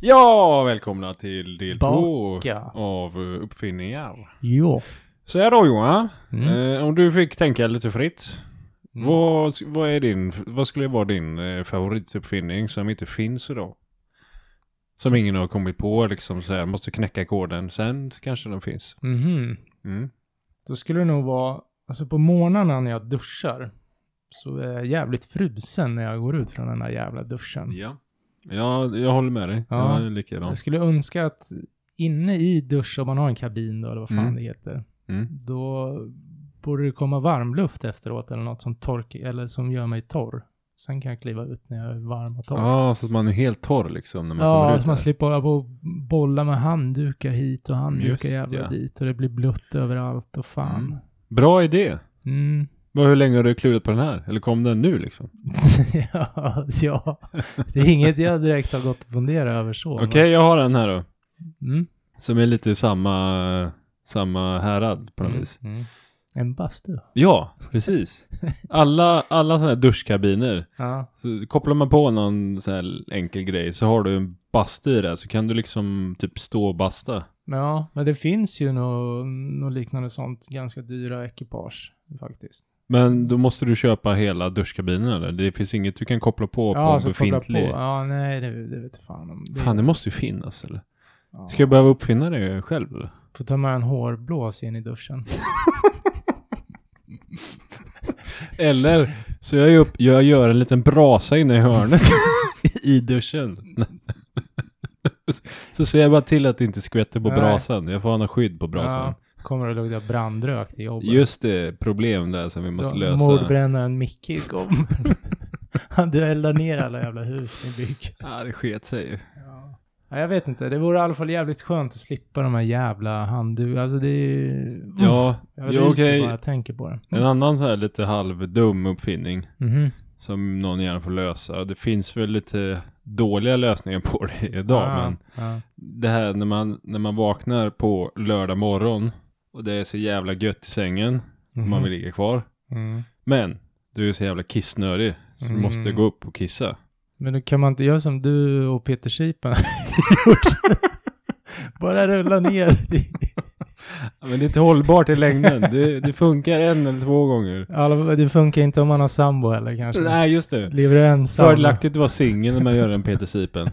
Ja, välkomna till del två Baka. av eh, uppfinningar. Jo. Så här då Johan. Mm. Eh, om du fick tänka lite fritt. Mm. Vad, vad, är din, vad skulle vara din eh, favorituppfinning som inte finns idag? Som ingen har kommit på liksom så här, måste knäcka koden. Sen kanske den finns. Mhm. Mm. Då skulle det nog vara, alltså på morgnarna när jag duschar så är jag jävligt frusen när jag går ut från den där jävla duschen. Ja. Ja, jag håller med dig. Ja. Jag är likadan. Jag skulle önska att inne i duschen, om man har en kabin då, eller vad fan Mm. det heter, Mm. då borde det komma varmluft efteråt eller något som torkar, eller som gör mig torr. Sen kan jag kliva ut när jag är varm och torr. Ja, så att man är helt torr liksom när man Ja, kommer ut så man slipper hålla på och bolla med handdukar hit och handdukar Just, jävla ja. dit och det blir blött överallt och fan. Mm. Bra idé. Mm. Vad, hur länge har du klurat på den här? Eller kom den nu liksom? ja, ja, det är inget jag direkt har gått och funderat över så. Okej, jag har en här då. Mm. Som är lite samma, samma härad på något Mm. vis. Mm. En bastu. Ja, precis. Alla, alla sådana här duschkabiner. Ja. Så kopplar man på någon sån här enkel grej så har du en bastu i det. Så kan du liksom typ stå och basta. ja, men det finns ju något nå liknande sånt, ganska dyra ekipage faktiskt. Men då måste du köpa hela duschkabinen eller? Det finns inget du kan koppla på på ja, på. befintlig. Ja, nej, det, det vet fan om. Det, Fan, det måste ju finnas eller? ja. Ska jag behöva uppfinna det själv eller? Får ta med en hårblås in i duschen. Eller så jag, upp, jag gör en liten brasa inne i hörnet i duschen. så ser jag bara till att det inte skvätter på Nej. brasan. Jag får ha något skydd på brasan. Ja, kommer det lukta brandrök till jobbet. Just det, problem där som vi måste Ja, lösa. Mordbrännaren Micke kom. Han eldar ner alla jävla hus ni bygger. Ja, det sket sig ju. Ja. ja, jag vet inte. Det vore i alla fall jävligt skönt att slippa de här jävla handdukarna. Alltså det är... Ja, jag ja okej. bara jag tänker på det. En annan så här lite halvdum uppfinning Mhm. som någon gärna får lösa. Det finns väl lite dåliga lösningar på det idag, Ja, men ja. det här när man, när man vaknar på lördag morgon och det är så jävla gött i sängen och man Mhm. vill ligga kvar. Mm. Men du är så jävla kissnödig så du Mm. måste gå upp och kissa. Men då kan man inte göra som du och Peter Sipen gjort. Bara rulla ner. Men det är inte hållbart i längden. Det, det funkar en eller två gånger. Alla, det funkar inte om man har sambo heller kanske. Nej, just det. Lever du ensam? Fördelaktigt att vara singel när man gör en Peter Sipen.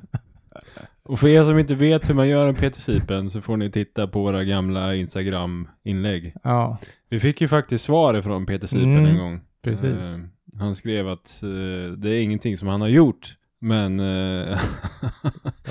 Och för er som inte vet hur man gör en Peter så får ni titta på våra gamla Instagram-inlägg. Ja, Vi fick ju faktiskt svar från Peter Mm, en gång. precis. Eh, han skrev att eh, det är ingenting som han har gjort. Men var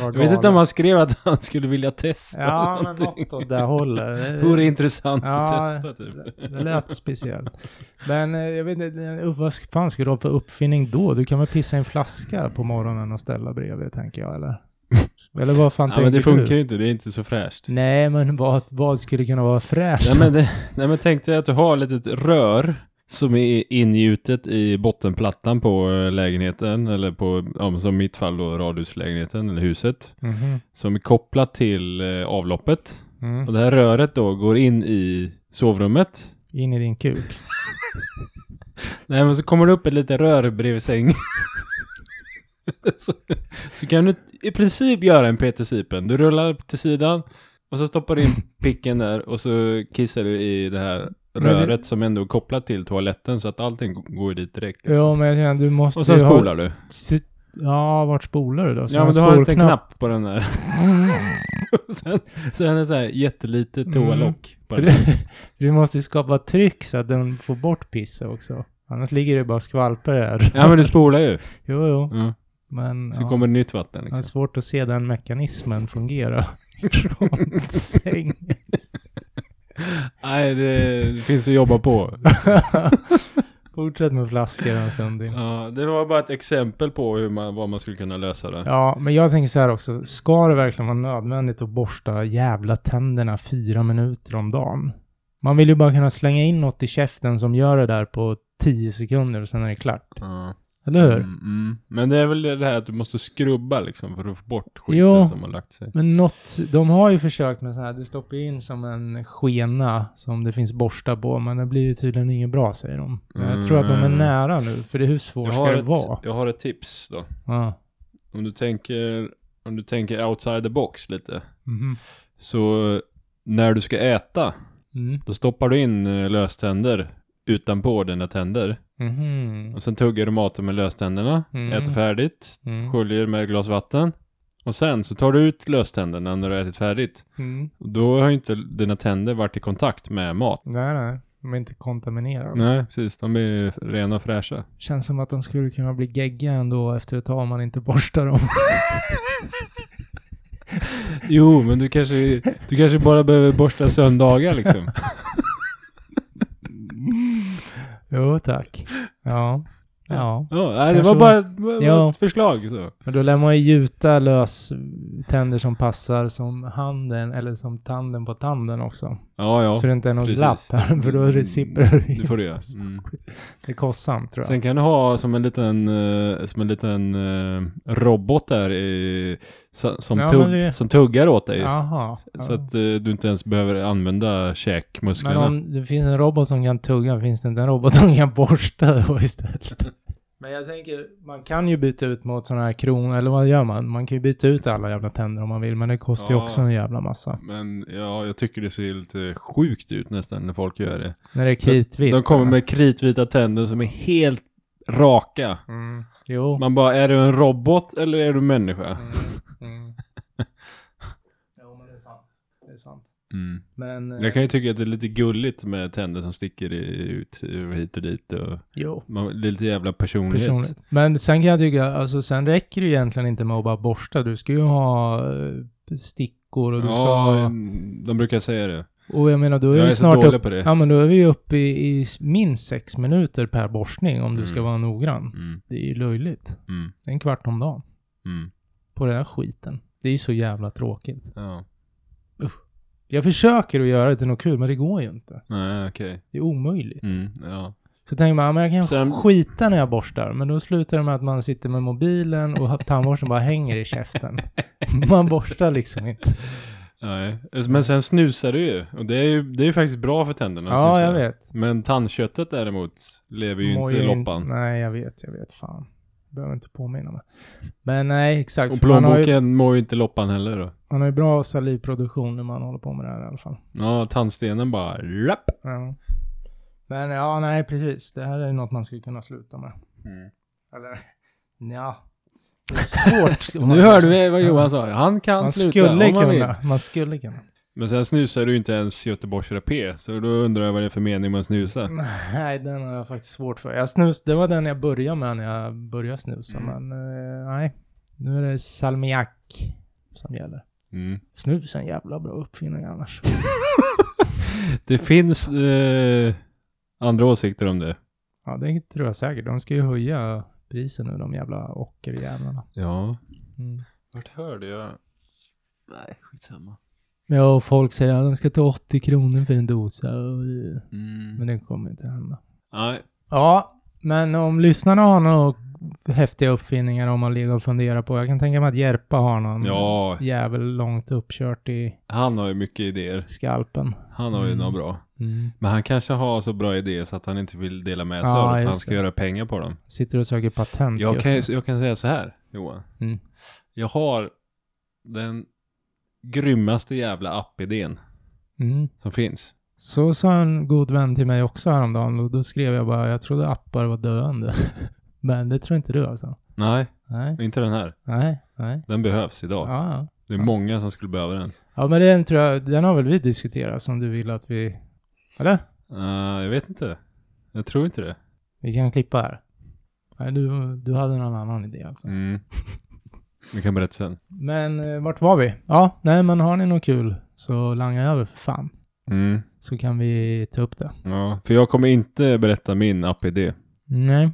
jag vet inte om han skrev att han skulle vilja testa Ja, men någonting. något åt det hållet. Vore intressant Ja, att testa typ. Det, lät speciellt. Men jag vet inte, eh, vad fan ska du ha för uppfinning då? Du kan väl pissa i en flaska på morgonen och ställa bredvid, tänker jag, eller? Eller vad fan Ja, men det funkar du? ju inte, det är inte så fräscht. Nej, men vad, vad skulle kunna vara fräscht? Nej men, det, nej men tänk dig att du har ett litet rör som är ingjutet i bottenplattan på eh, lägenheten eller på, ja, som i mitt fall då radhuslägenheten eller huset. Mhm. Som är kopplat till eh, avloppet. Mm. Och det här röret då går in i sovrummet. In i din kuk. Nej men så kommer det upp ett litet rör bredvid sängen. så, så kan du i princip göra en Peter Sipen. Du rullar till sidan och så stoppar du in picken där och så kissar du i det här Men det- röret som ändå är kopplat till toaletten så att allting går dit direkt. liksom. Ja, men jag känner, du måste Och sen ju ha- spolar du. Ja, vart spolar du då? Så Ja men du har en liten knapp på den där. Sen, sen är så här jättelitet Mm. toalock. den. du, du måste ju skapa tryck så att den får bort pisset också. Annars ligger det bara skvalpar där. Ja men du spolar ju. Jo, jo. Ja. Men Så ja, kommer det nytt vatten det är liksom. svårt att se den mekanismen fungera från sängen. Nej det, det finns att jobba på. Fortsätt med flaskor en stund till. Ja, det var bara ett exempel på hur man, vad man skulle kunna lösa det. Ja, men jag tänker så här också. Ska det verkligen vara nödvändigt att borsta jävla tänderna fyra minuter om dagen? Man vill ju bara kunna slänga in något i käften som gör det där på tio sekunder och sen är det klart. Ja. Eller hur? Mm, mm. Men det är väl det här att du måste skrubba liksom för att få bort skiten Jo. som har lagt sig. Men något, de har ju försökt med så här, det stoppar in som en skena som det finns borstar på, men det blir ju tydligen inget bra säger de. Men jag tror att de är Mm. nära nu, för det hur svårt ska det ett, vara? jag har ett tips då. Ja. Om du tänker, om du tänker outside the box lite. Mhm. Så när du ska äta, Mm. då stoppar du in eh, löständer utanpå dina tänder. Mhm. Och sen tuggar du maten med löständerna, Mm. äter färdigt, Mm. sköljer med ett glas vatten. Och sen så tar du ut löständerna när du har ätit färdigt. Mm. Och då har ju inte dina tänder varit i kontakt med mat. Nej, nej. De är inte kontaminerade. Nej, precis. De är rena och fräscha. Känns som att de skulle kunna bli geggiga ändå efter ett tag om man inte borstar dem. Jo, men du kanske, du kanske bara behöver borsta söndagar liksom. jo, tack. Ja. Ja. Ja, nej, det var bara var Ja. ett förslag så. Men då lär man ju gjuta lös tänder som passar som handen eller som tanden på tanden också. Ja, ja. Så det inte är något precis. glapp här, för då är det sipprar Det får du göra. Mm. Det är kostsamt tror jag. Sen kan du ha som en liten, eh, som en liten eh, robot där i, som, Ja, tugg, men det- som tuggar åt dig. Jaha. Så ja. att eh, du inte ens behöver använda Men käkmusklerna. om det finns en robot som kan tugga, finns det inte en robot som kan borsta då istället? Men jag tänker, man kan ju byta ut mot sådana här kronor, eller vad gör man? Man kan ju byta ut alla jävla tänder om man vill, men det kostar ju Ja. också en jävla massa. Men ja, jag tycker det ser lite sjukt ut nästan när folk gör det. När det är kritvitt. De kommer eller? med kritvita tänder som är helt raka. Mm. Jo. Man bara, är du en robot eller är du människa? Mm. Mm. jo, men det är sant. Det är sant. Mm. Men... eh, Jag kan ju tycka att det är lite gulligt med tänder som sticker ut hit och dit och Jo. man, lite jävla personlighet. Personligt. Men sen kan jag tycka, alltså sen räcker det ju egentligen inte med att bara borsta. Du ska ju ha eh, stickor och du ska Ja, ha... de brukar säga det. Och jag menar, då är Jag vi är så snart upp... Ja, men då är vi uppe i, i minst sex minuter per borstning om du ska Mm. vara noggrann. Mm, Det är ju löjligt. mm, en kvart om dagen mm. på den här skiten. Det är ju så jävla tråkigt. Ja. Jag försöker att göra det till något kul, men det går ju inte. Nej, okej. Det är omöjligt. Mm, ja. Så tänker man, men jag kan Sen- skita när jag borstar, men då slutar det med att man sitter med mobilen och tandborsten bara hänger i käften. Man borstar liksom inte. Nej. Men sen snusar du ju. Och det är ju det är ju faktiskt bra för tänderna. Ja, jag vet. Men tandköttet däremot lever ju Mår inte i loppan. Nej, jag vet, jag vet fan. Behöver inte påminna mig. Men nej, exakt. Och har ju, plånboken mår ju inte loppan heller då. Man har ju bra salivproduktion när man håller på med det här i alla fall. Ja, tandstenen bara rapp. Ja. Men ja, nej precis. Det här är något man skulle kunna sluta med. Eller, ja. Det är svårt. Nu hörde vi vad Johan sa. Han kan Man sluta skulle om han vill. kunna. Man skulle kunna. Men sen snusar du ju inte ens Göteborgs Rapé. Så då undrar jag vad det är för mening med att snusa. Nej, den har jag faktiskt svårt för. Jag snus, det var den jag började med när jag började snusa, Mm. men eh, nej. Nu är det salmiak som gäller. Mm. Snus är en jävla bra uppfinning annars. Det finns eh, andra åsikter om det. Ja, det tror jag säkert. De ska ju höja priset nu, de jävla ockerjävlarna. Ja. Mm. Vart hörde jag? Nej, skitsamma. Ja, och folk säger att de ska ta 80 kronor för en dosa. och, Mm. Men det kommer inte hända. Nej. Ja, men om lyssnarna har några häftiga uppfinningar om man ligger och funderar på. Jag kan tänka mig att Järpa har någon Ja, jävel långt uppkört i han har ju mycket idéer. skalpen. Han har ju Mm. något bra. Mm. Men han kanske har så bra idéer så att han inte vill dela med sig Ja, av det. För han just ska det. göra pengar på dem. Sitter och söker patent Jag just kan, nu. jag kan säga så här, Johan. Mm. Jag har den grymmaste jävla app-idén Mm. som finns. Så sa en god vän till mig också häromdagen och då skrev jag bara, jag trodde appar var döende. Men det tror inte du alltså? Nej, Nej, inte den här. nej, nej. Den behövs idag. Ja, ja. Det är Ja. många som skulle behöva den. ja men den tror jag, den har väl vi diskuterat som du vill att vi, eller? Uh, jag vet inte. Jag tror inte det. Vi kan klippa här. Nej, du, du hade någon annan idé alltså. Mm. Vi kan berätta sen. Men eh, vart var vi? Ja, nej men har ni något kul så langa över för fan. Mm. Så kan vi ta upp det. Ja, för jag kommer inte berätta min app-idé. Nej.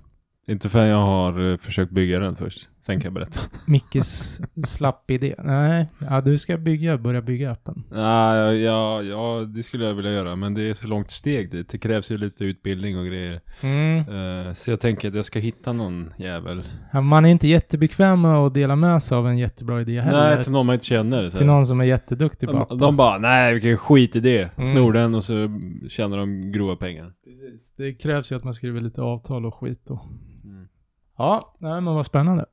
Inte för jag har eh, försökt bygga den först. Sen kan jag berätta. Mickes slapp idé. Nej, ja, du ska bygga, börja bygga appen. Ja, ja, ja, det skulle jag vilja göra. Men det är så långt steg dit. Det krävs ju lite utbildning och grejer. Mm. Eh, så jag tänker att jag ska hitta någon jävel. Ja, Man är inte jättebekväm med att dela med sig av en jättebra idé heller. Nej, till någon man inte känner. Så. till någon som är jätteduktig på de, appen. de bara, nej vilken skitidé. Mm. Snor den och så tjänar de grova pengar. Precis. Det krävs ju att man skriver lite avtal och skit då. Ja, nej men vad spännande.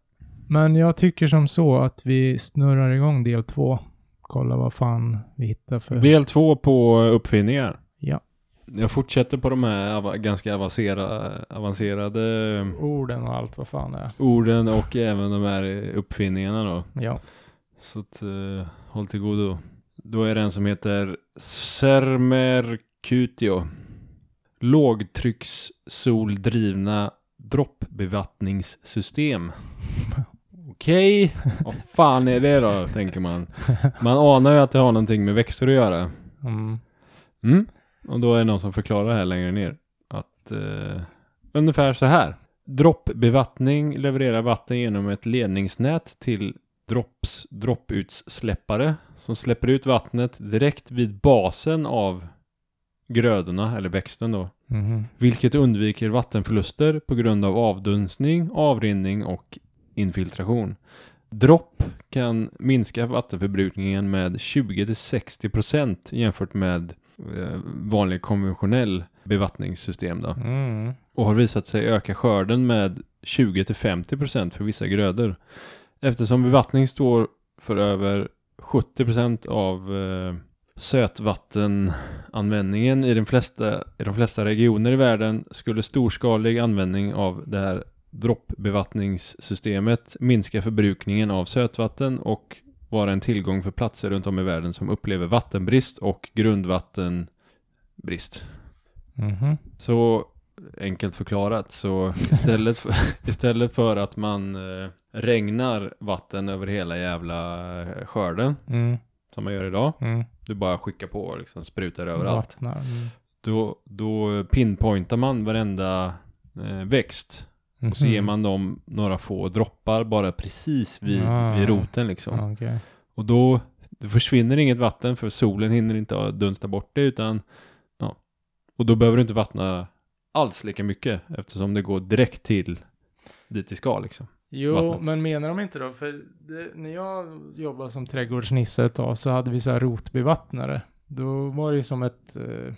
Men jag tycker som så att vi snurrar igång del två. Kolla vad fan vi hittar för... Del två på uppfinningar. Ja. Jag fortsätter på de här ava- ganska avancerade, avancerade Orden och allt vad fan det är. orden och även de här uppfinningarna då. Ja. Så att, eh, håll till godo. Då är det en som heter Sermercutio. Lågtryckssoldrivna droppbevattningssystem. Okej, vad fan är det då, tänker man. Man anar ju att det har någonting med växter att göra. Mm. Mm. Och då är det någon som förklarar här längre ner att eh, ungefär så här. Droppbevattning levererar vatten genom ett ledningsnät till dropps, dropputsläppare som släpper ut vattnet direkt vid basen av grödorna eller växten då. Mhm. Vilket undviker vattenförluster på grund av avdunstning, avrinning och infiltration. Dropp kan minska vattenförbrukningen med 20-60% jämfört med eh, vanlig konventionell bevattningssystem då. Mm. Och har visat sig öka skörden med 20-50% för vissa grödor. Eftersom bevattning står för över 70% av eh, sötvattenanvändningen i, den flesta, i de flesta regioner i världen skulle storskalig användning av det här droppbevattningssystemet minska förbrukningen av sötvatten och vara en tillgång för platser runt om i världen som upplever vattenbrist och grundvattenbrist. Mhm. Så enkelt förklarat så istället för, istället för att man eh, regnar vatten över hela jävla eh, skörden Mm. Som man gör idag. Mm. Du bara skickar på och liksom sprutar överallt. Vattnar. Mm. Då, då pinpointar man varenda eh, växt och så Mhm. ger man dem några få droppar bara precis vid, Ah. vid roten liksom. Ja, Okej. Och då försvinner inget vatten för solen hinner inte dunsta bort det utan ja. Och då behöver du inte vattna alls lika mycket eftersom det går direkt till dit det ska liksom. Jo, vattnet. men menar de inte då? För det, när jag jobbade som trädgårdsnisse ett tag så hade vi så här rotbevattnare. Då var det ju som ett, eh,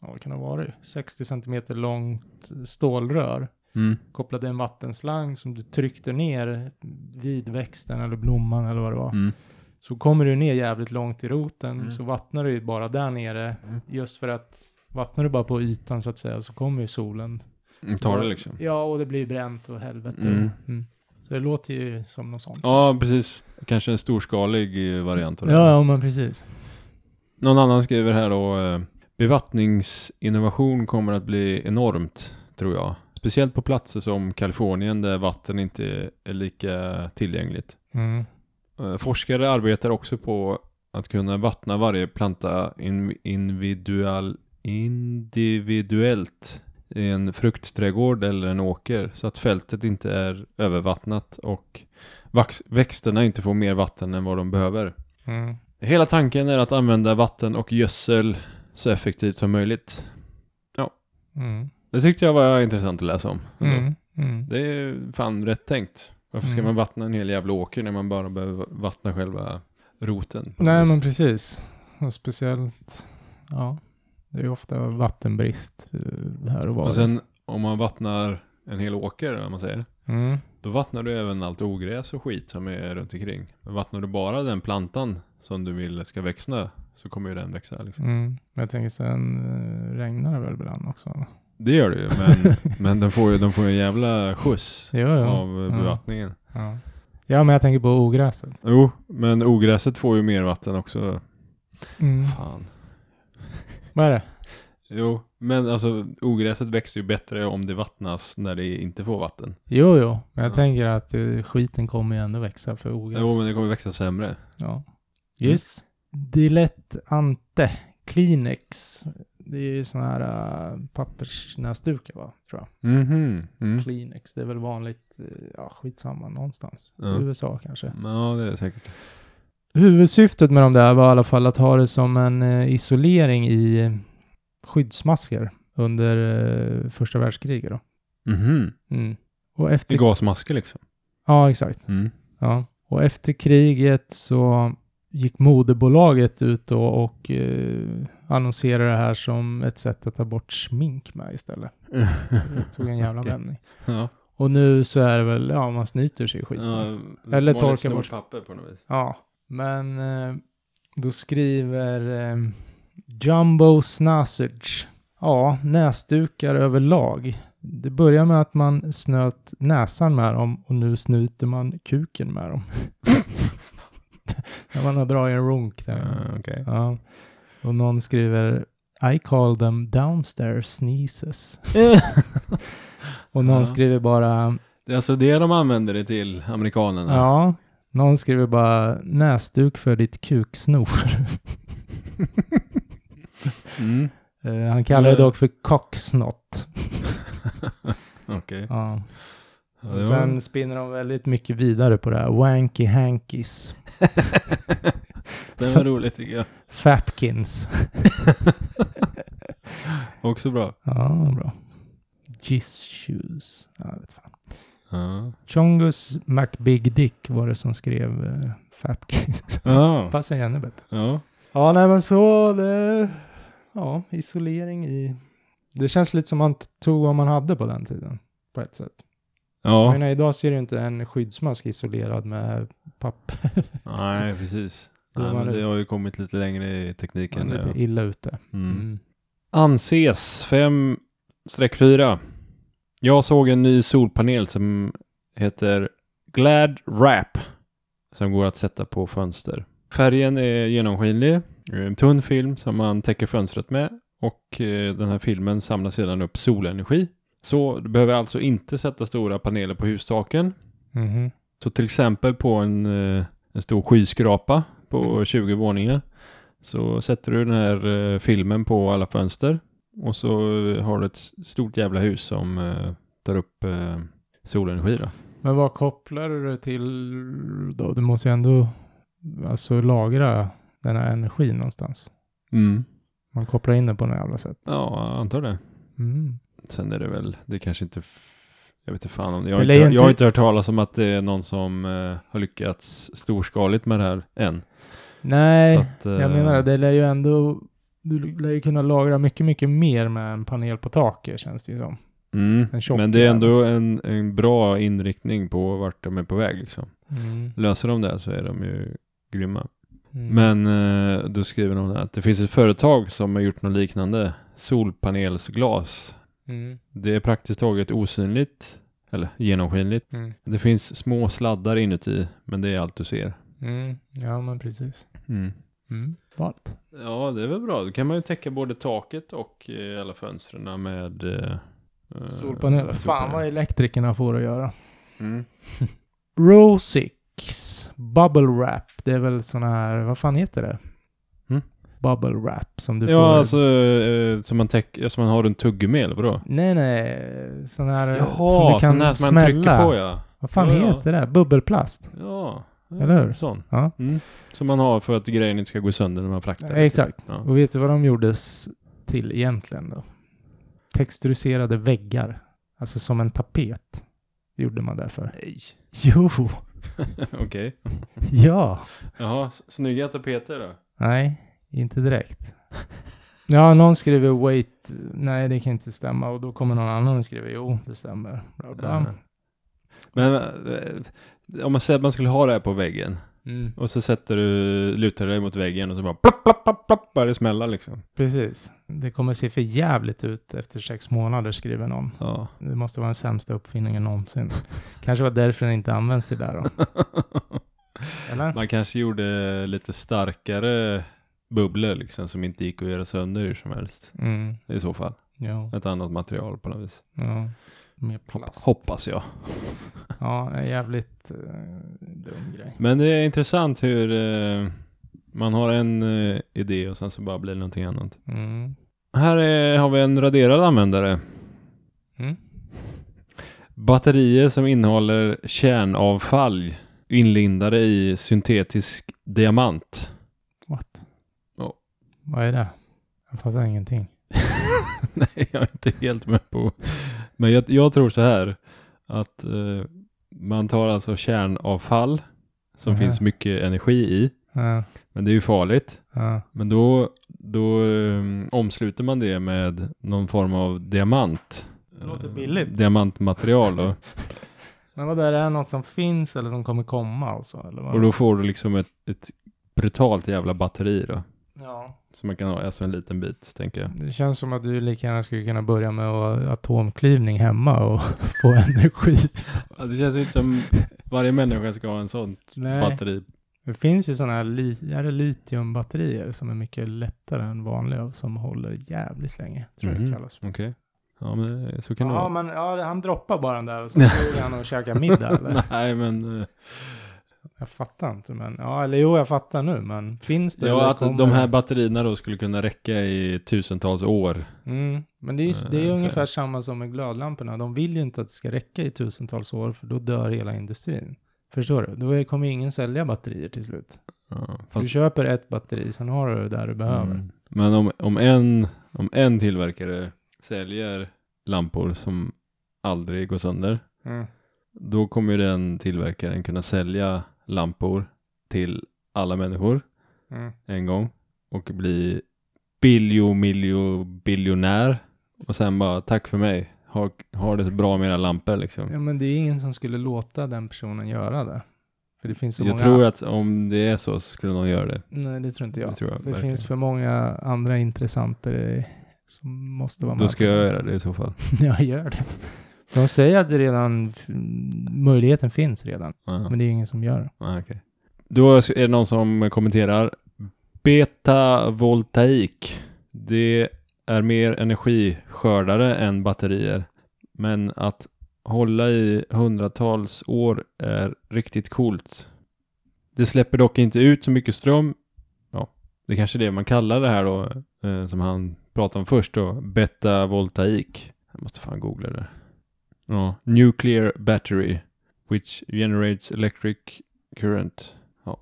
ja vad kan det vara, 60 centimeter långt stålrör. Mm. Kopplade en vattenslang som du tryckte ner vid växten eller blomman eller vad det var. Mm. Så kommer du ner jävligt långt i roten Mm. så vattnar du ju bara där nere. Mm. Just för att vattnar du bara på ytan så att säga så kommer ju solen. Mm, Tar det liksom. Ja, och det blir bränt och helvete. Mm. Mm. Så det låter ju som något sånt. Ja, precis. Kanske en storskalig eh, variant av det. Ja, ja, men precis. Någon annan skriver här då. eh, Bevattningsinnovation kommer att bli enormt, tror jag. Speciellt på platser som Kalifornien där vatten inte är lika tillgängligt. Mm. Eh, Forskare arbetar också på att kunna vattna varje planta individual, individuellt i en fruktträdgård eller en åker så att fältet inte är övervattnat och växterna inte får mer vatten än vad de behöver. Mm. Hela tanken är att använda vatten och gödsel så effektivt som möjligt. Mm. Det tyckte jag var intressant att läsa om. Mm. Mm. Det är fan rätt tänkt. Varför ska Mm. man vattna en hel jävla åker när man bara behöver vattna själva roten? Nej, men precis. Och speciellt, ja, det är ju ofta vattenbrist eh, här och var. Och sen om man vattnar en hel åker, om man säger, Mm. då vattnar du även allt ogräs och skit som är runt omkring. Men vattnar du bara den plantan som du vill ska växa så kommer ju den växa liksom. Mm. Men jag tänker sen eh, regnar det väl ibland också? Det gör det ju, men, men den får ju de får en jävla skjuts Jo, jo. av eh, Ja. bevattningen. Ja. ja, men jag tänker på ogräset. Jo, men ogräset får ju mer vatten också. Mm. Fan. Vad är det? Jo, men alltså ogräset växer ju bättre om det vattnas när det inte får vatten. Jo, jo, men jag Ja. tänker att eh, skiten kommer ju ändå växa för ogräs. Jo, men det kommer växa sämre. Ja. Yes. Dilet Ante Kleenex. Det är ju såna här uh, pappersnäsdukar va, tror jag. Mhm. Mm. Kleenex, det är väl vanligt, eh, ja skitsamma, någonstans. Ja. USA kanske. Ja, det är det säkert. Huvudsyftet med de där var i alla fall att ha det som en eh, isolering i eh, skyddsmasker under eh, första världskriget då. Mhm. Mm. Och I efter... gasmasker liksom. Ja, exakt. Mm. Ja. Och efter kriget så gick moderbolaget ut då och eh, annonserade det här som ett sätt att ta bort smink med istället. Det tog en jävla Okej. vändning. ja. Och nu så är det väl, ja man snyter sig i skiten. Ja. ja. Eller vanligt torka bort. snorpapper på något vis. Men eh, då skriver eh, Jumbo Snasage. Ja, näsdukar överlag. Det börjar med att man snöt näsan med dem och nu snuter man kuken med dem. När man har dragit en runk där. Ja, Okej. Ja. Och någon skriver I call them downstairs sneezes. Och någon Ja. skriver bara Det är alltså det de använder det till, amerikanerna. Ja, någon skriver bara näsduk för ditt kuksnor. Mm. Eh, han kallar det dock för cocksnott. Okej. Ja. Ja, Och det sen spinner de väldigt mycket vidare på det här. Wanky hankies. Den var rolig tycker jag. Fapkins. Också bra. Ja, bra. Jizz shoes. Ja, vet fan. Ja. Chongus McBig Dick var det som skrev uh, Fapkins. Ja. Passar ännu bättre. ja. Ja, nej men så det... Ja, isolering i... Det känns lite som man tog vad man hade på den tiden. På ett sätt. Jag Ja. menar, idag ser du inte en skyddsmask isolerad med papper. Nej, precis. Då Nej, men det- det har ju kommit lite längre i tekniken. är Ja. lite illa ute. Mm. Mm. Anses 5-4. Jag såg en ny solpanel som heter Glad Wrap. Som går att sätta på fönster. Färgen är genomskinlig. En tunn film som man täcker fönstret med. Och eh, den här filmen samlar sedan upp solenergi. Så du behöver alltså inte sätta stora paneler på hustaken. Mhm. Så till exempel på en, eh, en stor skyskrapa på 20 våningar så sätter du den här eh, filmen på alla fönster och så eh, har du ett stort jävla hus som eh, tar upp eh, solenergi då. Men vad kopplar du det till då? Du måste ju ändå alltså lagra den här energin någonstans. Mm. Man kopplar in den på något jävla sätt. Ja, jag antar det. Mm. Sen är det väl, det kanske inte, jag vet inte fan om det. Jag har, inte, ju jag inte- har inte hört talas om att det är någon som eh, har lyckats storskaligt med det här än. Nej, att, eh, jag menar det. Det lär ju ändå... Du lär ju kunna lagra mycket, mycket mer med en panel på taket känns det ju som. Mm, men det är ändå en, en bra inriktning på vart de är på väg liksom. Mm. Löser de det så är de ju grymma. Mm. Men eh, då skriver de att det finns ett företag som har gjort något liknande. Solpanelsglas. Mm. Det är praktiskt taget osynligt. Eller genomskinligt. Mm. Det finns små sladdar inuti. Men det är allt du ser. Mm. Ja, men precis. Mm. Valt. Ja, det är väl bra. Då kan man ju täcka både taket och eh, alla fönstren med eh, eh, Solpaneler. Fan vad elektrikerna får att göra. Mm. Rosix Bubble Wrap. Det är väl sån här, vad fan heter det? Mm. Bubble Wrap som du Ja, får. alltså eh, som man, täck, som man har en tuggummi eller vadå? Nej, nej. Sån här som Jaha, du kan sån här som man smälla. trycker på ja. Vad fan Ja, ja. heter det? Bubbelplast. Ja, Eller hur? Sån. Ja. Mm. Som man har för att grejen inte ska gå sönder när man fraktar. Exakt. Ja. Och vet du vad de gjordes till egentligen då? Texturiserade väggar. Alltså som en tapet. Gjorde man det för. Nej. Jo, Okej. ja. Jaha, snygga tapeter då? Nej, inte direkt. Ja, någon skriver wait. Nej, det kan inte stämma. Och då kommer någon annan och skriver jo, det stämmer. Bla, bla. Men eh, om man säger att man skulle ha det här på väggen Mm, och så sätter du, lutar dig mot väggen och så bara plopp, plopp, plopp, plopp, bara det smäller liksom. precis. Det kommer se för jävligt ut efter sex månader, skriver någon. Ja. Det måste vara den sämsta uppfinningen någonsin. Kanske var därför den inte används till det då. Eller? Man kanske gjorde lite starkare bubblor liksom som inte gick att göra sönder hur som helst. Mm, I så fall. ja, Ett annat material på något vis. ja. Mer plast. hoppas jag. Ja, en jävligt uh, dum grej. Men det är intressant hur eh, man har en eh, idé och sen så bara blir det någonting annat. Mm. Här är, har vi en raderad användare. Mm. Batterier som innehåller kärnavfall inlindade i syntetisk diamant. What? Ja. Vad är det? Jag fattar ingenting. Nej, jag är inte helt med på. Men jag, jag tror så här att eh, man tar alltså kärnavfall som Mhm. finns mycket energi i. Ja, Men det är ju farligt. ja. Men då, då eh, omsluter man det med någon form av diamant. Det låter Eh, billigt. Diamantmaterial då. Men vad är det något som finns eller som kommer komma alltså? Eller vad? Och då får du liksom ett, ett brutalt jävla batteri då. Ja. Som man kan ha, alltså en liten bit tänker jag. Det känns som att du lika gärna skulle kunna börja med atomklyvning hemma och få energi. Ja, det känns ju inte som varje människa ska ha en sån Nej. batteri. Det finns ju sådana här li- är det litiumbatterier som är mycket lättare än vanliga och som håller jävligt länge. Tror jag Mhm. det kallas för. Okej. Ja, men så kan det Ja, vara. men ja, han droppar bara den där och så går han och käkar middag eller? Nej, men... Jag fattar inte men, ja eller jo jag fattar nu men finns det? Ja, att kommer de här batterierna då skulle kunna räcka i tusentals år. Mm, men det är ju det är Eh, så- ungefär samma som med glödlamporna. De vill ju inte att det ska räcka i tusentals år för då dör hela industrin. Förstår du? Då kommer ingen sälja batterier till slut. Ja, Du fast, köper ett batteri, sen har du det där du behöver. Mm. Men om, om, en, om en tillverkare säljer lampor som aldrig går sönder, Mm. då kommer ju den tillverkaren kunna sälja lampor till alla människor Mm. en gång och bli biljonär och sen bara tack för mig. Ha, ha det så bra med era lampor liksom. Ja men det är ingen som skulle låta den personen göra det. För det finns så jag många... tror att om det är så, skulle någon göra det. Nej det tror inte jag. Det tror jag det verkligen. finns för många andra intressenter i- som måste vara med. Då ska jag göra det i så fall. Jag gör det. De säger att det redan, möjligheten finns redan. Ja. Men det är ingen som gör det. Ah, okej. Då är det någon som kommenterar. Betavoltaik. Det är mer energiskördare än batterier. Men att hålla i hundratals år är riktigt coolt. Det släpper dock inte ut så mycket ström. Ja, det är kanske är det man kallar det här då, eh, som han pratade om först då. Betavoltaik. Jag måste fan googla det. Ja, nuclear battery. Which generates electric current. Ja,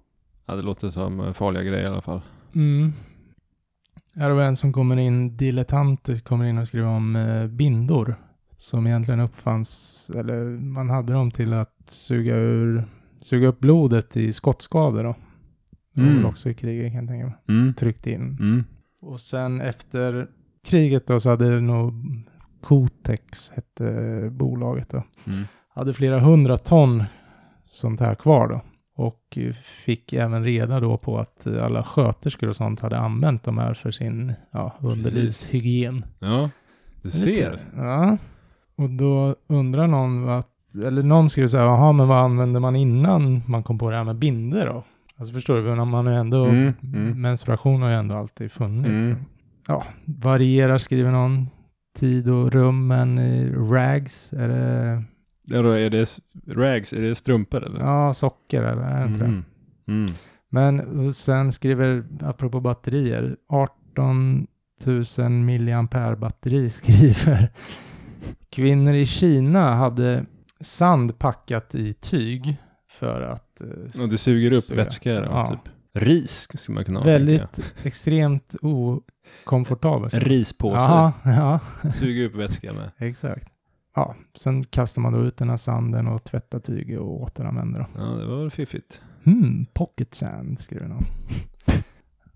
ja det låter som farliga grejer i alla fall. Mm. Här har vi en som kommer in, dilettanter kommer in och skriver om eh, bindor. Som egentligen uppfanns, eller man hade dem till att suga ur, suga upp blodet i skottskador då. Det var Mm. också i kriget kan jag tänka mig. Mm. Tryckt in. Mm. Och sen efter kriget då så hade nog Cotex hette bolaget då. Mm. Hade flera hundra ton sånt här kvar då. Och fick även reda då på att alla sköterskor och sånt hade använt de här för sin ja, underlivshygien. Ja, du ser. Ja. Och då undrar någon att, eller någon skulle säga, jaha men vad använde man innan man kom på det här med binder då? Alltså förstår du, man har ju ändå, Mm, mm. menstruation har ju ändå alltid funnits. Mm. Ja, varierar skriver någon. Tid och rum, men eh, rags, är det, Ja, då är det rags, är det strumpor eller? ja socker eller är det inte det? Mm. Mm. Men sen skriver, apropå batterier, 18 000 milliampere batteri skriver. Kvinnor i Kina hade sand packat i tyg för att... eh, Och det suger upp suga. vätska då, Ja. typ. Ris skulle man kunna ha, Väldigt extremt okomfortabelt. rispåse. Ja, ja, Suger upp vätska med. exakt. Ja, sen kastar man då ut den här sanden och tvättar tyget och återanvänder. Då. Ja, det var väl fiffigt. Hmm, pocket sand skriver någon.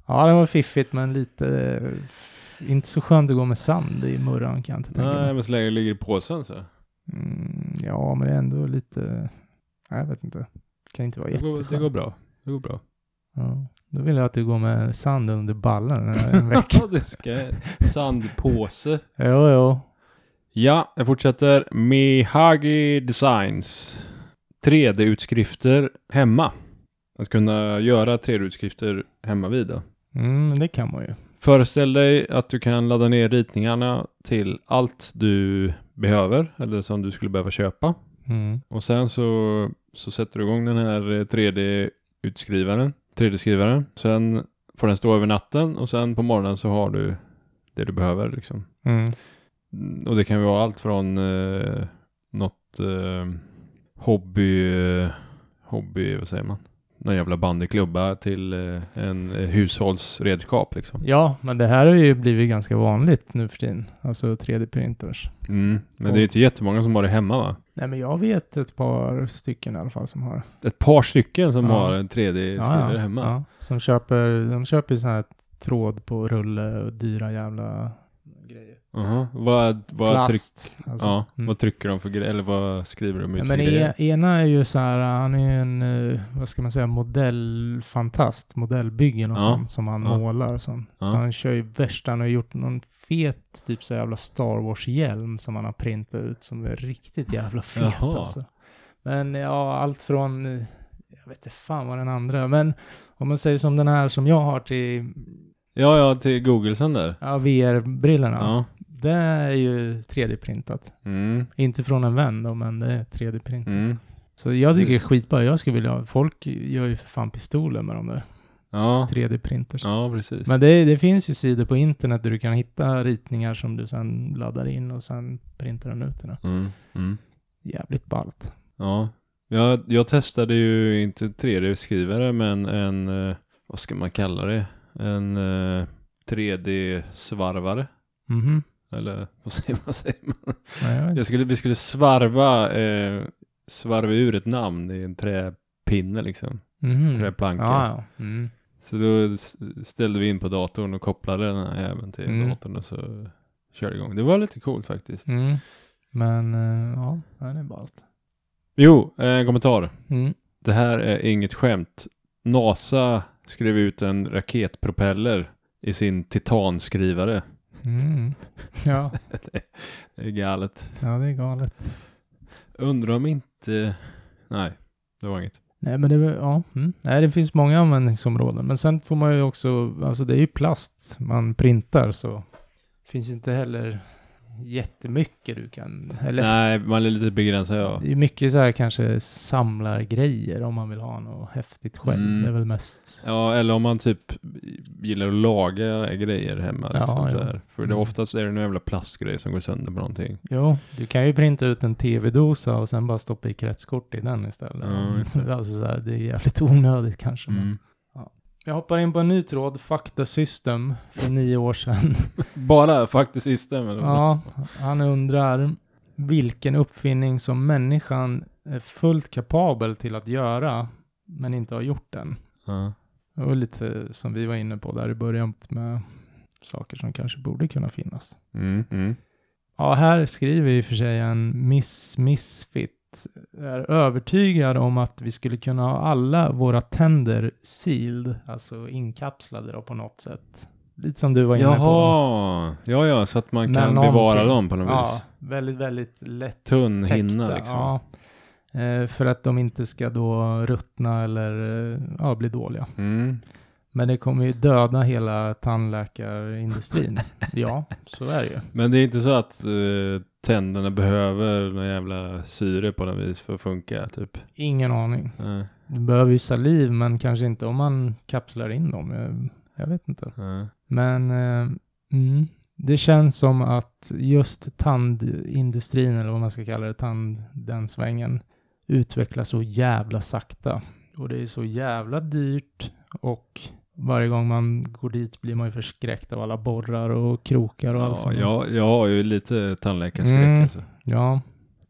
ja, det var fiffigt men lite, inte så skönt att gå med sand i murran kan jag inte tänka Nej, men så länge det ligger i påsen så. Mm, ja, men det är ändå lite, jag vet inte. Det kan inte vara Det går, jätteskönt. det går bra. Det går bra. Ja, då vill jag att du går med sand under ballen en vecka. Du ska sandpåse. jo, jo. Ja, jag fortsätter. Mihagi Designs. 3D-utskrifter hemma. Att kunna göra 3D-utskrifter hemma vid då. Mm, det kan man ju. Föreställ dig att du kan ladda ner ritningarna till allt du behöver eller som du skulle behöva köpa. Mm. Och sen så, så sätter du igång den här eh, 3D-utskrivaren, 3D-skrivaren. Sen får den stå över natten och sen på morgonen så har du det du behöver liksom. Mm. Mm, Och det kan ju vara allt från eh, något eh, hobby, eh, hobby, vad säger man? Någon jävla bandyklubba till eh, en eh, hushållsredskap liksom. Ja, men det här har ju blivit ganska vanligt nu för tiden. Alltså 3D-printers. Mm. Men det är inte jättemånga som har det hemma va? Nej, men jag vet ett par stycken i alla fall som har. Ett par stycken som Ja. har en 3D-skrivare hemma. Ja, som köper, de köper ju sån här tråd på rulle och dyra jävla grejer. Aha. Vad, vad, tryck, Plast. alltså. ja, Mm. vad trycker de för grejer? Eller vad skriver de ut Ja, för men grejer? e, ena är ju så här, han är en, eh, vad ska man säga, modellfantast, modellbyggen och Ja. sånt som han Ja. målar och sånt. Så Ja. han kör ju värsta, han har gjort någon fet typ så jävla Star Wars-hjälm som han har printat ut som är riktigt jävla fet Jaha. alltså. Men ja, allt från, eh, jag vet inte fan vad den andra, men om man säger som den här som jag har till Ja, ja, till Googlesen där. ja, VR-brillorna. Ja. Det är ju 3D-printat. Mm. Inte från en vän då, men det är 3D-printat. Mm. Så jag tycker det är skitbra. Jag skulle vilja ha, folk gör ju för fan pistoler med de där Ja. 3D-printers. ja, precis. Men det, det finns ju sidor på internet där du kan hitta ritningar som du sen laddar in och sen printar den ut den. Mm. Mm. Jävligt ballt. Ja. Jag, jag testade ju inte 3D-skrivare men en, eh, vad ska man kalla det? En eh, 3D-svarvare. Mhm. Eller vad säger man? Säger man? Nej, jag skulle, vi skulle svarva, eh, svarva ur ett namn i en träpinne liksom. Mhm. Träplanka. Ja, ja. Mm. Så då ställde vi in på datorn och kopplade den här även till Mm. datorn och så körde igång. Det var lite coolt faktiskt. Mm. Men eh, ja, det är ballt. Jo, eh, en kommentar. Mm. Det här är inget skämt. NASA skrev ut en raketpropeller i sin titanskrivare. Mm. Ja. Det är galet. ja, det är galet. Undrar om inte... Nej, det var inget. Nej, men det, ja. Mm. Nej, det finns många användningsområden. Men sen får man ju också, alltså det är ju plast man printar så finns inte heller jättemycket du kan, eller Nej, man är lite begränsad ja. det är mycket så här kanske samlargrejer om man vill ha något häftigt själv. Mm. Det är väl mest, Ja, eller om man typ gillar att laga grejer hemma. Ja, liksom, ja. För det, Mm. oftast är det en jävla plastgrej som går sönder på någonting. jo, du kan ju printa ut en tv-dosa och sen bara stoppa i kretskort i den istället. Ja, alltså så här, det är jävligt onödigt kanske. Men. Mm. Jag hoppar in på en ny tråd, Fakta System, för nio år sedan. Bara faktiskt system eller? Ja, han undrar vilken uppfinning som människan är fullt kapabel till att göra, men inte har gjort den. Det var lite som vi var inne på där i början med saker som kanske borde kunna finnas. Mm, mm. Ja, här skriver i och för sig en Miss Misfit är övertygad om att vi skulle kunna ha alla våra tänder sealed, alltså inkapslade då på något sätt. Lite som du var inne på. Jaha, ja ja, så att man Men kan bevara dem på något Ja, vis. väldigt, väldigt lätt Tunn täckta. hinna liksom. Ja. Eh, för att de inte ska då ruttna eller eh, ja, bli dåliga. Mm. Men det kommer ju döda hela tandläkarindustrin. ja, så är det ju. Men det är inte så att eh, tänderna behöver någon jävla syre på något vis för att funka typ? Ingen aning. Nej, Du behöver ju saliv, men kanske inte om man kapslar in dem. Jag, jag vet inte. nej. Men eh, mm, det känns som att just tandindustrin, eller vad man ska kalla det, tand, den svängen, utvecklas så jävla sakta. Och det är så jävla dyrt och varje gång man går dit blir man ju förskräckt av alla borrar och krokar och allt Ja, sånt. jag, jag har ju lite tandläkarskräck Mm. alltså. Ja,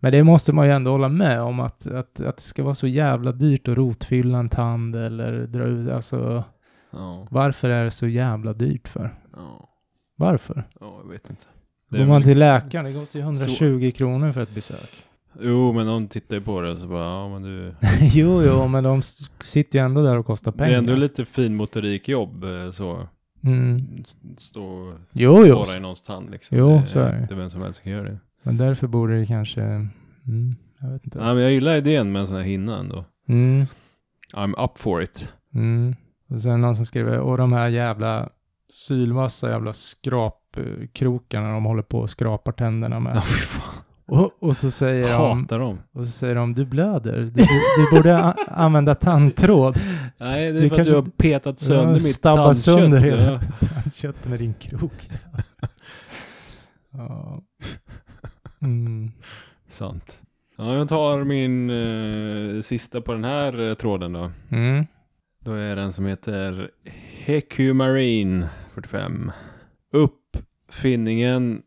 men det måste man ju ändå hålla med om att, att, att det ska vara så jävla dyrt att rotfylla en tand eller dra ut, alltså Ja, varför är det så jävla dyrt för? ja, Varför? ja, jag vet inte. Går man till läkaren, det kostar ju 120 kronor för ett besök. Jo, men de tittar ju på det så bara, ja men du... jo, jo, men de sitter ju ändå där och kostar pengar. Det är ändå lite finmotorikjobb eh, så. Mm. Stå och Jo, jo, borra i någons tand liksom. Jo, det så är det. inte vem som helst som kan göra det. men därför borde det kanske, mm, jag vet inte. Nej men jag gillar idén med en sån här hinna ändå. Mm, I'm up for it. mm. Och sen någon som skriver, och de här jävla sylvassa jävla skrapkrokarna de håller på och skrapar tänderna Ja med. fy fan. Och, och så säger de, Hatar dem. och så säger de, du blöder, du, du, du borde använda tandtråd. Nej det är för att du har petat sönder Ja, mitt tandkött. sönder hela- ja. Tandkött med din krok. Ja. Mm. Sant. Ja, jag tar min eh, sista på den här eh, tråden då. Mm. Då är den som heter Heku Marine 45. Uppfinningen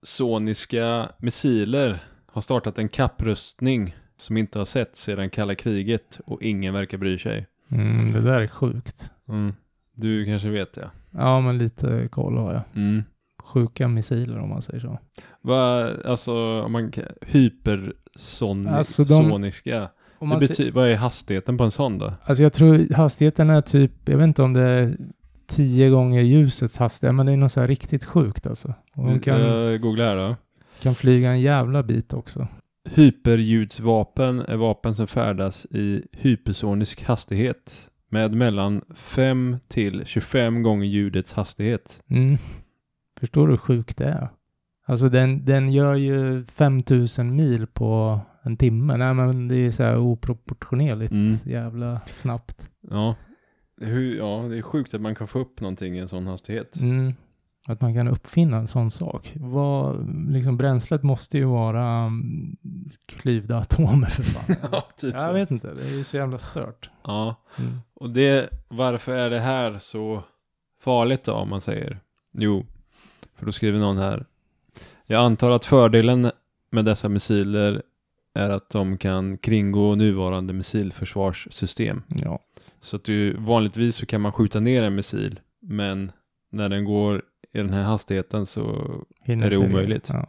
hypersoniska missiler har startat en kapprustning som inte har sett sedan kalla kriget och ingen verkar bry sig. Mm, det där är sjukt. Mm. Du kanske vet det? Ja, men lite koll har jag. Mm. Sjuka missiler om man säger så. Vad, alltså, om man hypersoniska. Alltså, de- soniska. Om man vad är hastigheten på en sån då? Alltså jag tror hastigheten är typ, jag vet inte om det är tio gånger ljusets hastighet, men det är något så här riktigt sjukt alltså. Och de kan, Jag googlar här då. kan flyga en jävla bit också. Hyperljudsvapen är vapen som färdas i hypersonisk hastighet med mellan 5 till 25 gånger ljudets hastighet. Mm. Förstår du hur sjukt det är? Alltså den, den gör ju 5000 mil på en timme. Nej men det är så här oproportionerligt Mm. jävla snabbt. Ja. Hur, ja, det är sjukt att man kan få upp någonting i en sån hastighet. Mm. Att man kan uppfinna en sån sak. Vad, liksom bränslet måste ju vara mm, klyvda atomer för fan. ja, typ jag så. vet inte, det är ju så jävla stört. Ja, Mm. och det, varför är det här så farligt då om man säger? Jo, för då skriver någon här. Jag antar att fördelen med dessa missiler är att de kan kringgå nuvarande missilförsvarssystem. Ja. Så att du, vanligtvis så kan man skjuta ner en missil, men när den går i den här hastigheten så, Hinner Är det omöjligt? Ja.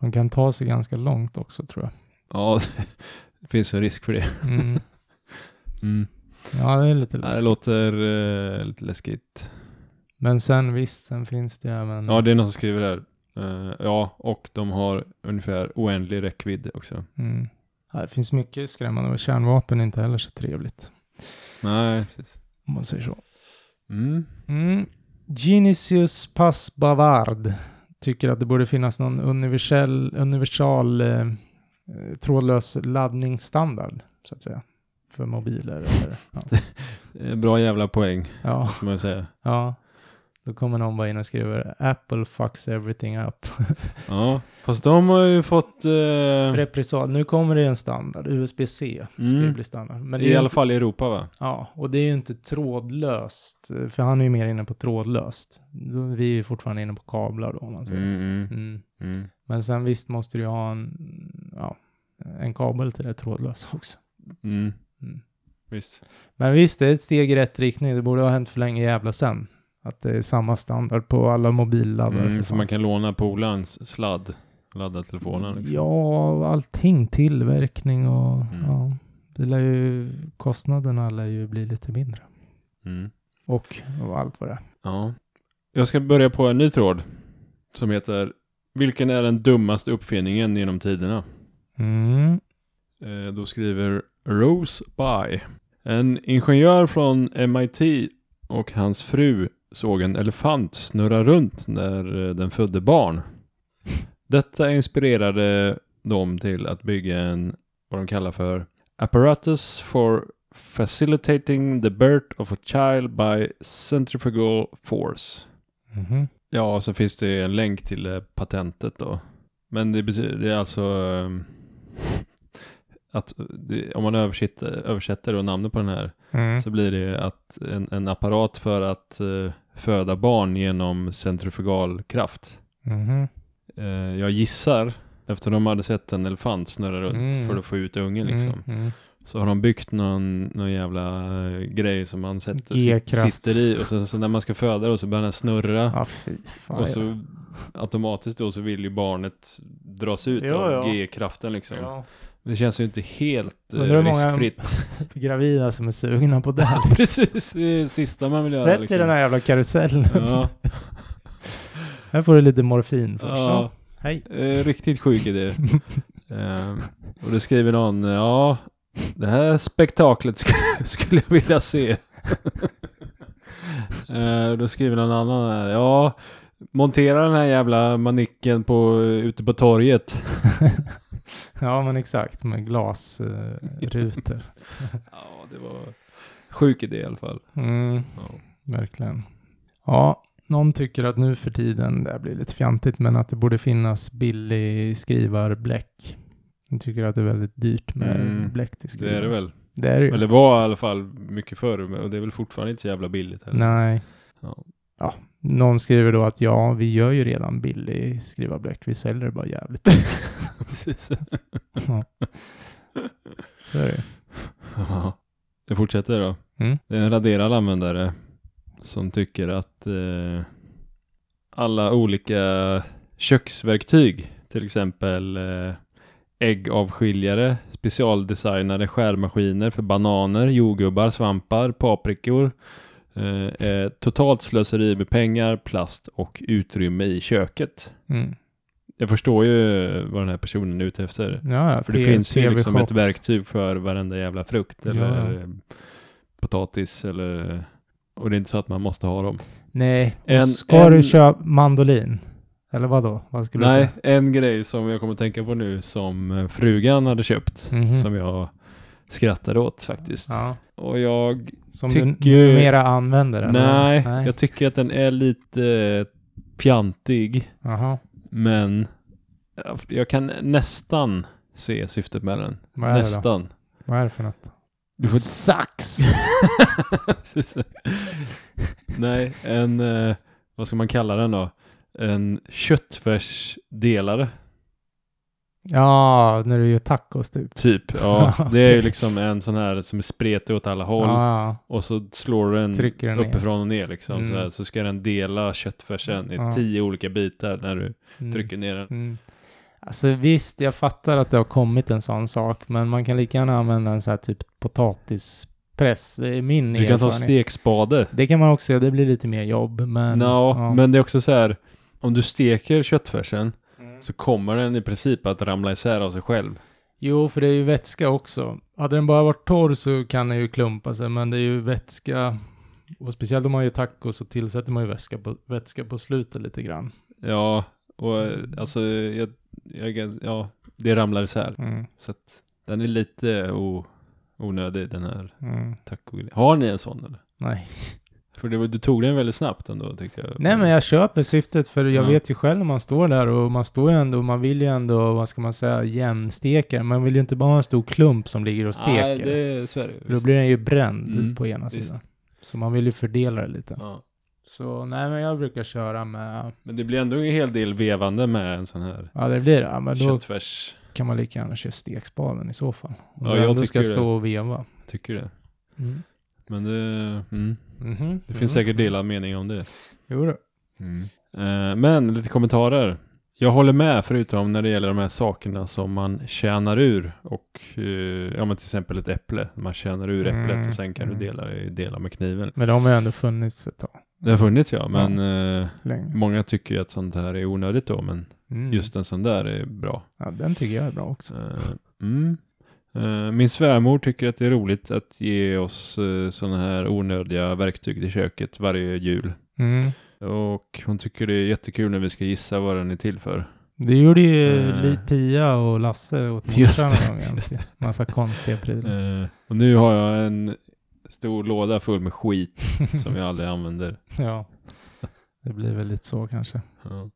De kan ta sig ganska långt också tror jag. ja, det finns en risk för det. Mm. Mm. Ja, det är lite Ja, det läskigt. låter eh, lite läskigt. Men sen visst, sen finns det även... Ja, det är någon som skriver där. Eh, ja, och de har ungefär oändlig räckvidd också. Mm. Ja, det finns mycket skrämmande och kärnvapen är inte heller så trevligt. Nej, precis. Om man säger så. Mm. Mm. Genisius Pass Bavard tycker att det borde finnas någon universell, universal eh, trådlös laddningsstandard, så att säga. För mobiler eller, ja. Bra jävla poäng, ja, man säga. ja. Då kommer någon bara in och skriver Apple fucks everything up. Ja, fast de har ju fått, eh, Repressal. Nu kommer det en standard, USB-C ska Mm. ju bli standard. Men det i alla inte- fall i Europa va? Ja, och det är ju inte trådlöst. För han är ju mer inne på trådlöst. Vi är ju fortfarande inne på kablar då om man säger. Mm, mm, Mm. mm. Men sen visst måste du ju ha en, ja, en kabel till det trådlösa också. Mm. Visst. Men visst, det är ett steg i rätt riktning. Det borde ha hänt för länge jävla sen. Att det är samma standard på alla mobilladdare. Mm, så man kan låna polarens sladd, ladda telefonen liksom. Ja, allting. Tillverkning och Mm. ja. Det lär ju, kostnaderna lär ju bli lite mindre. Mm. Och, och allt vad det är. Ja. Jag ska börja på en ny tråd. Som heter Vilken är den dummaste uppfinningen genom tiderna? Mm. Eh, då skriver Rose By. En ingenjör från MIT och hans fru såg en elefant snurra runt när eh, den födde barn. Detta inspirerade dem till att bygga en, vad de kallar för Apparatus for facilitating the birth of a child by centrifugal force. Mhm. Ja, och så finns det en länk till eh, patentet då. Men det betyder, det är alltså ehm, att det, om man översätter, översätter namnet på den här Mm. så blir det att en, en apparat för att eh, föda barn genom centrifugal kraft. Mhm. Eh, jag gissar, efter de hade sett en elefant snurra runt Mm. för att få ut ungen liksom. Mm. Mm. Så har de byggt någon, någon jävla eh, grej som man sätter, sitter i och så, så när man ska föda då så börjar den snurra. Ja, fan. Och så automatiskt då så vill ju barnet dras ut Ja, av ja. G-kraften liksom. Ja. Det känns ju inte helt eh, Undrar många- riskfritt. Gravida som är sugna på det. här. Precis, det är det sista man vill göra Sätt liksom. i den här jävla karusellen. Ja, här får du lite morfin först. ja. Hej. Eh, riktigt sjuk idé. Ehm, och då skriver någon, ja, det här spektaklet skulle, skulle jag vilja se. Eh, då skriver någon annan här, ja, montera den här jävla manicken på, ute på torget. ja, men exakt. Med glasrutor. Ja, det var sjuk idé i alla fall. Mm, Ja. verkligen. Ja, någon tycker att nu för tiden, det här blir lite fjantigt, men att det borde finnas billig skrivarbläck. Jag tycker att det är väldigt dyrt med Mm, bläck till Det skrivare. är det väl. Det är det ju. Eller var i alla fall mycket förr och det är väl fortfarande inte så jävla billigt heller. Nej. Ja. Ja, någon skriver då att ja, vi gör ju redan billig skrivarbläck, vi säljer det bara jävligt. Precis. ja. Så är det. Ja. Jag fortsätter då. Mm. Det är en raderad användare som tycker att eh, alla olika köksverktyg, till exempel eh, äggavskiljare, specialdesignade skärmaskiner för bananer, jordgubbar, svampar, paprikor, eh, är totalt slöseri med pengar, plast och utrymme i köket. Mm. Jag förstår ju vad den här personen är ute efter. Ja, ja, För det finns ju liksom ett verktyg för varenda jävla frukt eller Ja. eh, potatis eller och det är inte så att man måste ha dem. Nej, En- ska en- du köpa mandolin? Eller vad då? Vad skulle du Nej, säga? en grej som jag kommer att tänka på nu som eh, frugan hade köpt Mhm. som jag skrattade åt faktiskt. Ja, Och jag, som Tycker du numera använder? eller? nej, nej. jag tycker att den är lite eh, pjantig Jaha, men jag- kan nästan se syftet med den. vad är nästan. Vad är det för något? Du får Sax! Nej, en, eh, vad ska man kalla den då? En köttfärsdelare, ja, när du gör tacos typ. typ. Ja, det är ju liksom en sån här som är spretig åt alla håll. Ja, Och så slår du den, Trycker den ner. uppifrån och ner liksom. Mm. Så, här, så ska den dela köttfärsen i Ja. tio olika bitar när du mm. trycker ner den. Mm. Alltså visst, jag fattar att det har kommit en sån sak, men man kan lika gärna använda en sån här typ potatispress. Det är min Du kan ta stekspade. Det kan man också göra, det blir lite mer jobb, men... No, ja. men det är också så här. Om du steker köttfärsen Mm. Så kommer den i princip att ramla isär av sig själv. Jo, för det är ju vätska också. Hade den bara varit torr så kan den ju klumpa sig, men det är ju vätska. Och speciellt om man gör tacos så tillsätter man ju vätska på, vätska på slutet lite grann. Ja, och alltså jag, jag, ja, det ramlar isär. Mm, Så att den är lite o, onödig den här mm. taco. Har ni en sån eller? Nej. För det var, du tog den väldigt snabbt ändå tyckte jag. Nej, men jag köper syftet, för jag Ja. vet ju själv när man står där och man står ju ändå, man vill ju ändå, vad ska man säga, jämnsteka. Man vill ju inte bara ha en stor klump som ligger och steker. Nej, det så är det För då blir den ju bränd Mm, på ena visst. sidan. Så man vill ju fördela det lite. Ja. Så nej, men jag brukar köra med, Men det blir ändå en hel del vevande med en sån här ja det blir det. Ja, men då köttfärs. kan man lika gärna köra stekspaden i så fall. Om Ja, jag ändå ska det. stå och veva. Tycker det. Mm. Men det, mm, Mhm. det finns säkert delad mening om det. Jo då. Eh, men lite kommentarer. Jag håller med förutom när det gäller de här sakerna som man tjänar ur och eh, ja men till exempel ett äpple. Man tjänar ur Mm, äpplet och sen kan mm. du dela det dela med kniven. Men de har ju ändå funnits ett tag. Det har funnits ja, men eh, många tycker ju att sånt här är onödigt då, men Mm. just en sån där är bra. Ja, den tycker jag är bra också. Eh, mm. Eh, min svärmor tycker att det är roligt att ge oss uh, sådana här onödiga verktyg till köket varje jul. Mm. Och hon tycker det är jättekul när vi ska gissa vad den är till för. Det gjorde ju Eh. Li- Pia och Lasse åt morsan en gång. Massa konstiga prylar. Eh, och nu har jag en stor låda full med skit som jag aldrig använder. ja, det blir väl lite så kanske. Ja.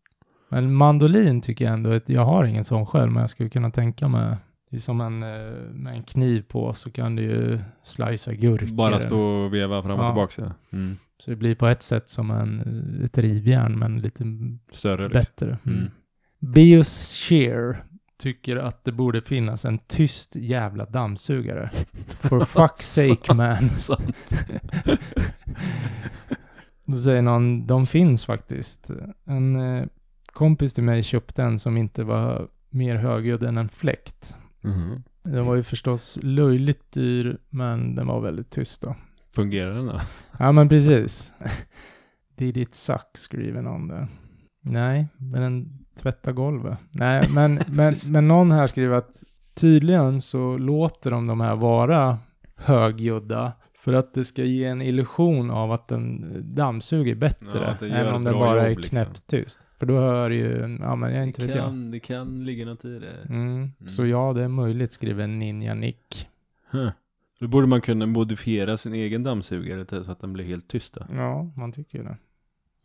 Men mandolin tycker jag ändå, att jag har ingen sån själv, men jag skulle kunna tänka mig, det är som en, eh, med en kniv på så kan du ju slicea gurkor. Bara stå och veva fram och Ja. tillbaka. Ja. Mm. Så det blir på ett sätt som en, eh, ett rivjärn, men lite Större liksom. bättre. Mm. Mm. Bios Shear tycker att det borde finnas en tyst jävla dammsugare. For fuck's sake man. Då säger någon, de finns faktiskt. En eh, kompis till mig köpte en som inte var mer högljudd än en fläkt. Mhm. Den var ju förstås löjligt dyr, men den var väldigt tyst då. Fungerar den då? Ja, men precis. Did it suck, skriver någon där. Nej, men den tvättar golvet. Nej, men, men, men någon här skriver att tydligen så låter de de här vara högljudda för att det ska ge en illusion av att den dammsuger bättre Ja, än om den bara är jobb, liksom. knäpptyst. För då hör ju, ja men jag inte det, vet jag. kan, det kan ligga något i det. Mm. Så ja, det är möjligt, skriver Ninja Nick. Huh. Då borde man kunna modifiera sin egen dammsugare till så att den blir helt tyst då. Ja, man tycker ju det.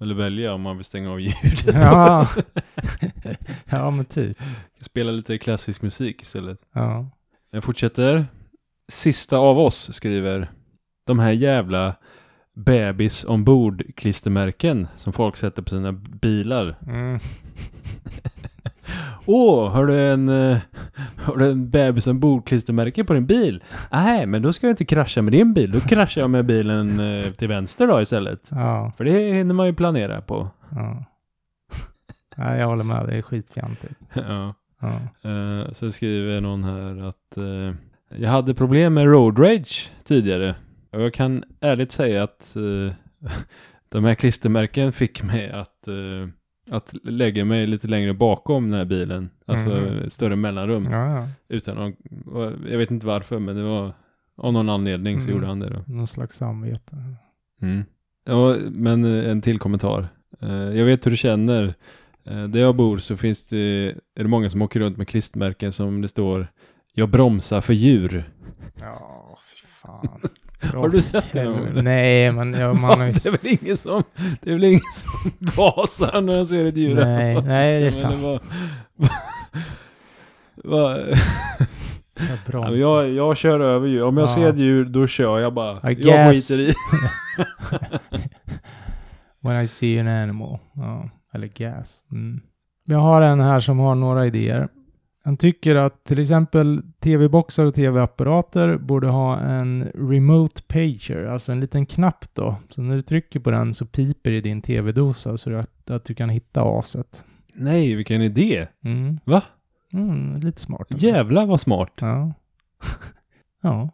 Eller välja om man vill stänga av ljudet. Ja. ja, men typ. Spela lite klassisk musik istället. Ja. Jag fortsätter. Sista av oss skriver de här jävla bebis ombord klistermärken som folk sätter på sina bilar. Mm. Åh, har du en, eh, har du en bebis ombord klistermärke på din bil? Nej, men då ska jag inte krascha med din bil. Då kraschar jag med bilen eh, till vänster då istället. Ja. För det hinner man ju planera på. ja. ja. Jag håller med, det är skitfjantigt. ja. Ja. Eh, så skriver någon här att eh, jag hade problem med road rage tidigare. Och jag kan ärligt säga att eh, de här klistermärken fick mig att, eh, att lägga mig lite längre bakom den här bilen. Alltså Mhm. större mellanrum. ja, ja. Utan och jag vet inte varför, men det var av någon anledning så Mm. gjorde han det då. Någon slags samvete. Mm. Ja, men eh, en till kommentar. Eh, Jag vet hur du känner. Där jag bor så finns det, är det många som åker runt med klistermärken som det står Jag bromsar för djur. Ja, fy fan. Har du sett det någon gång? Nej, men ja, man har ju... det är väl ingen som, det är väl ingen som gasar när han ser ett djur. Nej, nej, det är sant. var- var- Jag Ja, men jag, jag kör över djur. Om jag Ja. ser ett djur, då kör jag bara. I Jag guess. skiter i. When I see an animal. Ja, eller gas. Mm. Jag har en här som har några idéer. Han tycker att till exempel tv-boxar och tv-apparater borde ha en remote pager, alltså en liten knapp då. Så när du trycker på den så piper i din tv-dosa så att, att du kan hitta aset. Nej, vilken idé. Mm. Va? Mm, lite smart. Jävlar vad smart. Ja. ja.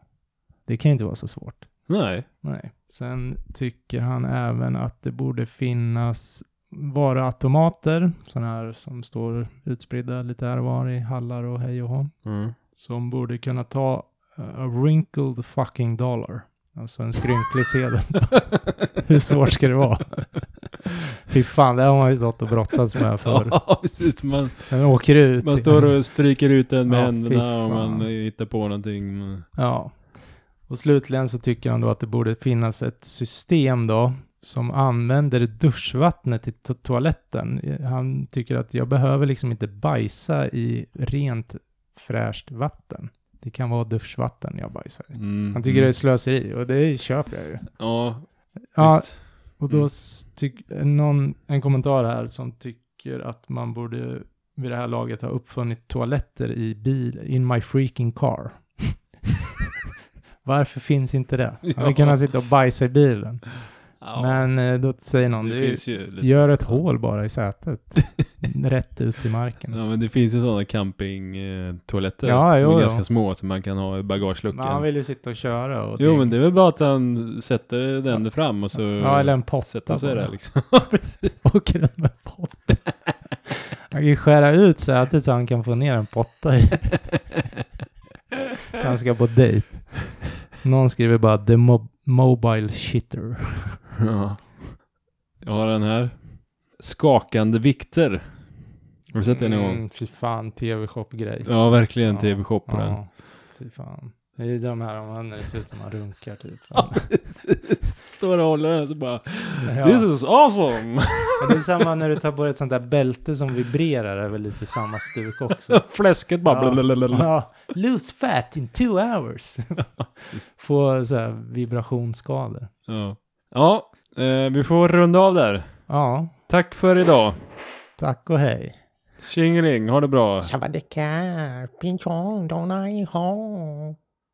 Det kan ju inte vara så svårt. Nej. Nej. Sen tycker han även att det borde finnas varuautomater, sådana här som står utspridda lite här och var i hallar och hej och hå, Mm. Som borde kunna ta uh, a wrinkled fucking dollar. Alltså en skrynklig sedel. Hur svårt ska det vara? Fy fan, det har man ju stått och brottats med förr. Ja, precis. Man, Den åker ut. man står och stryker ut den med Ja, händerna och man hittar på någonting. Ja. Och slutligen så tycker han då att det borde finnas ett system då som använder duschvattnet i to- toaletten. Han tycker att jag behöver liksom inte bajsa i rent fräscht vatten. Det kan vara duschvatten jag bajsar i. Mm. Han tycker det är slöseri och det köper jag ju. Ja, Ja, visst. och då Mm. någon, en kommentar här som tycker att man borde vid det här laget ha uppfunnit toaletter i bil, in my freaking car. Varför finns inte det? Ja. vill kunna sitta och bajsa i bilen. Ja, Men eh, då säger någon, det ju lite... gör ett hål bara i sätet. Rätt ut i marken. Ja, men det finns ju sådana campingtoaletter Ja, som jo, är jo. ganska små som man kan ha i Men bagageluckan. han vill ju sitta och köra och Jo, ting. men det är väl bara att han sätter den där fram och så Ja, eller en potta sätter sig där liksom. Precis. åker den med potta. Han kan ju skära ut sätet så han kan få ner en potta i. Han ska på dejt. Någon skriver bara mo- mobile shitter. Ja. Jag har den här. Skakande vikter. Har du sett den någon gång? Mm, fy fan, tv-shop-grej. Ja, verkligen tv-shop på den. Fy fan. Det är de här om när det ser ut som man runkar typ. Ja, Står och håller den så bara Ja. This is awesome! Det är samma när du tar på ett sånt där bälte som vibrerar, är väl lite samma stuk också. Fläsket bara Ja. blablabla. Ja, lose fat in two hours. Få så här vibrationsskador. Ja, ja eh, vi får runda av där. Ja, Tack för idag. tack och hej. Tjingeling, ha det bra. Shabadika, pinchong, donai ho.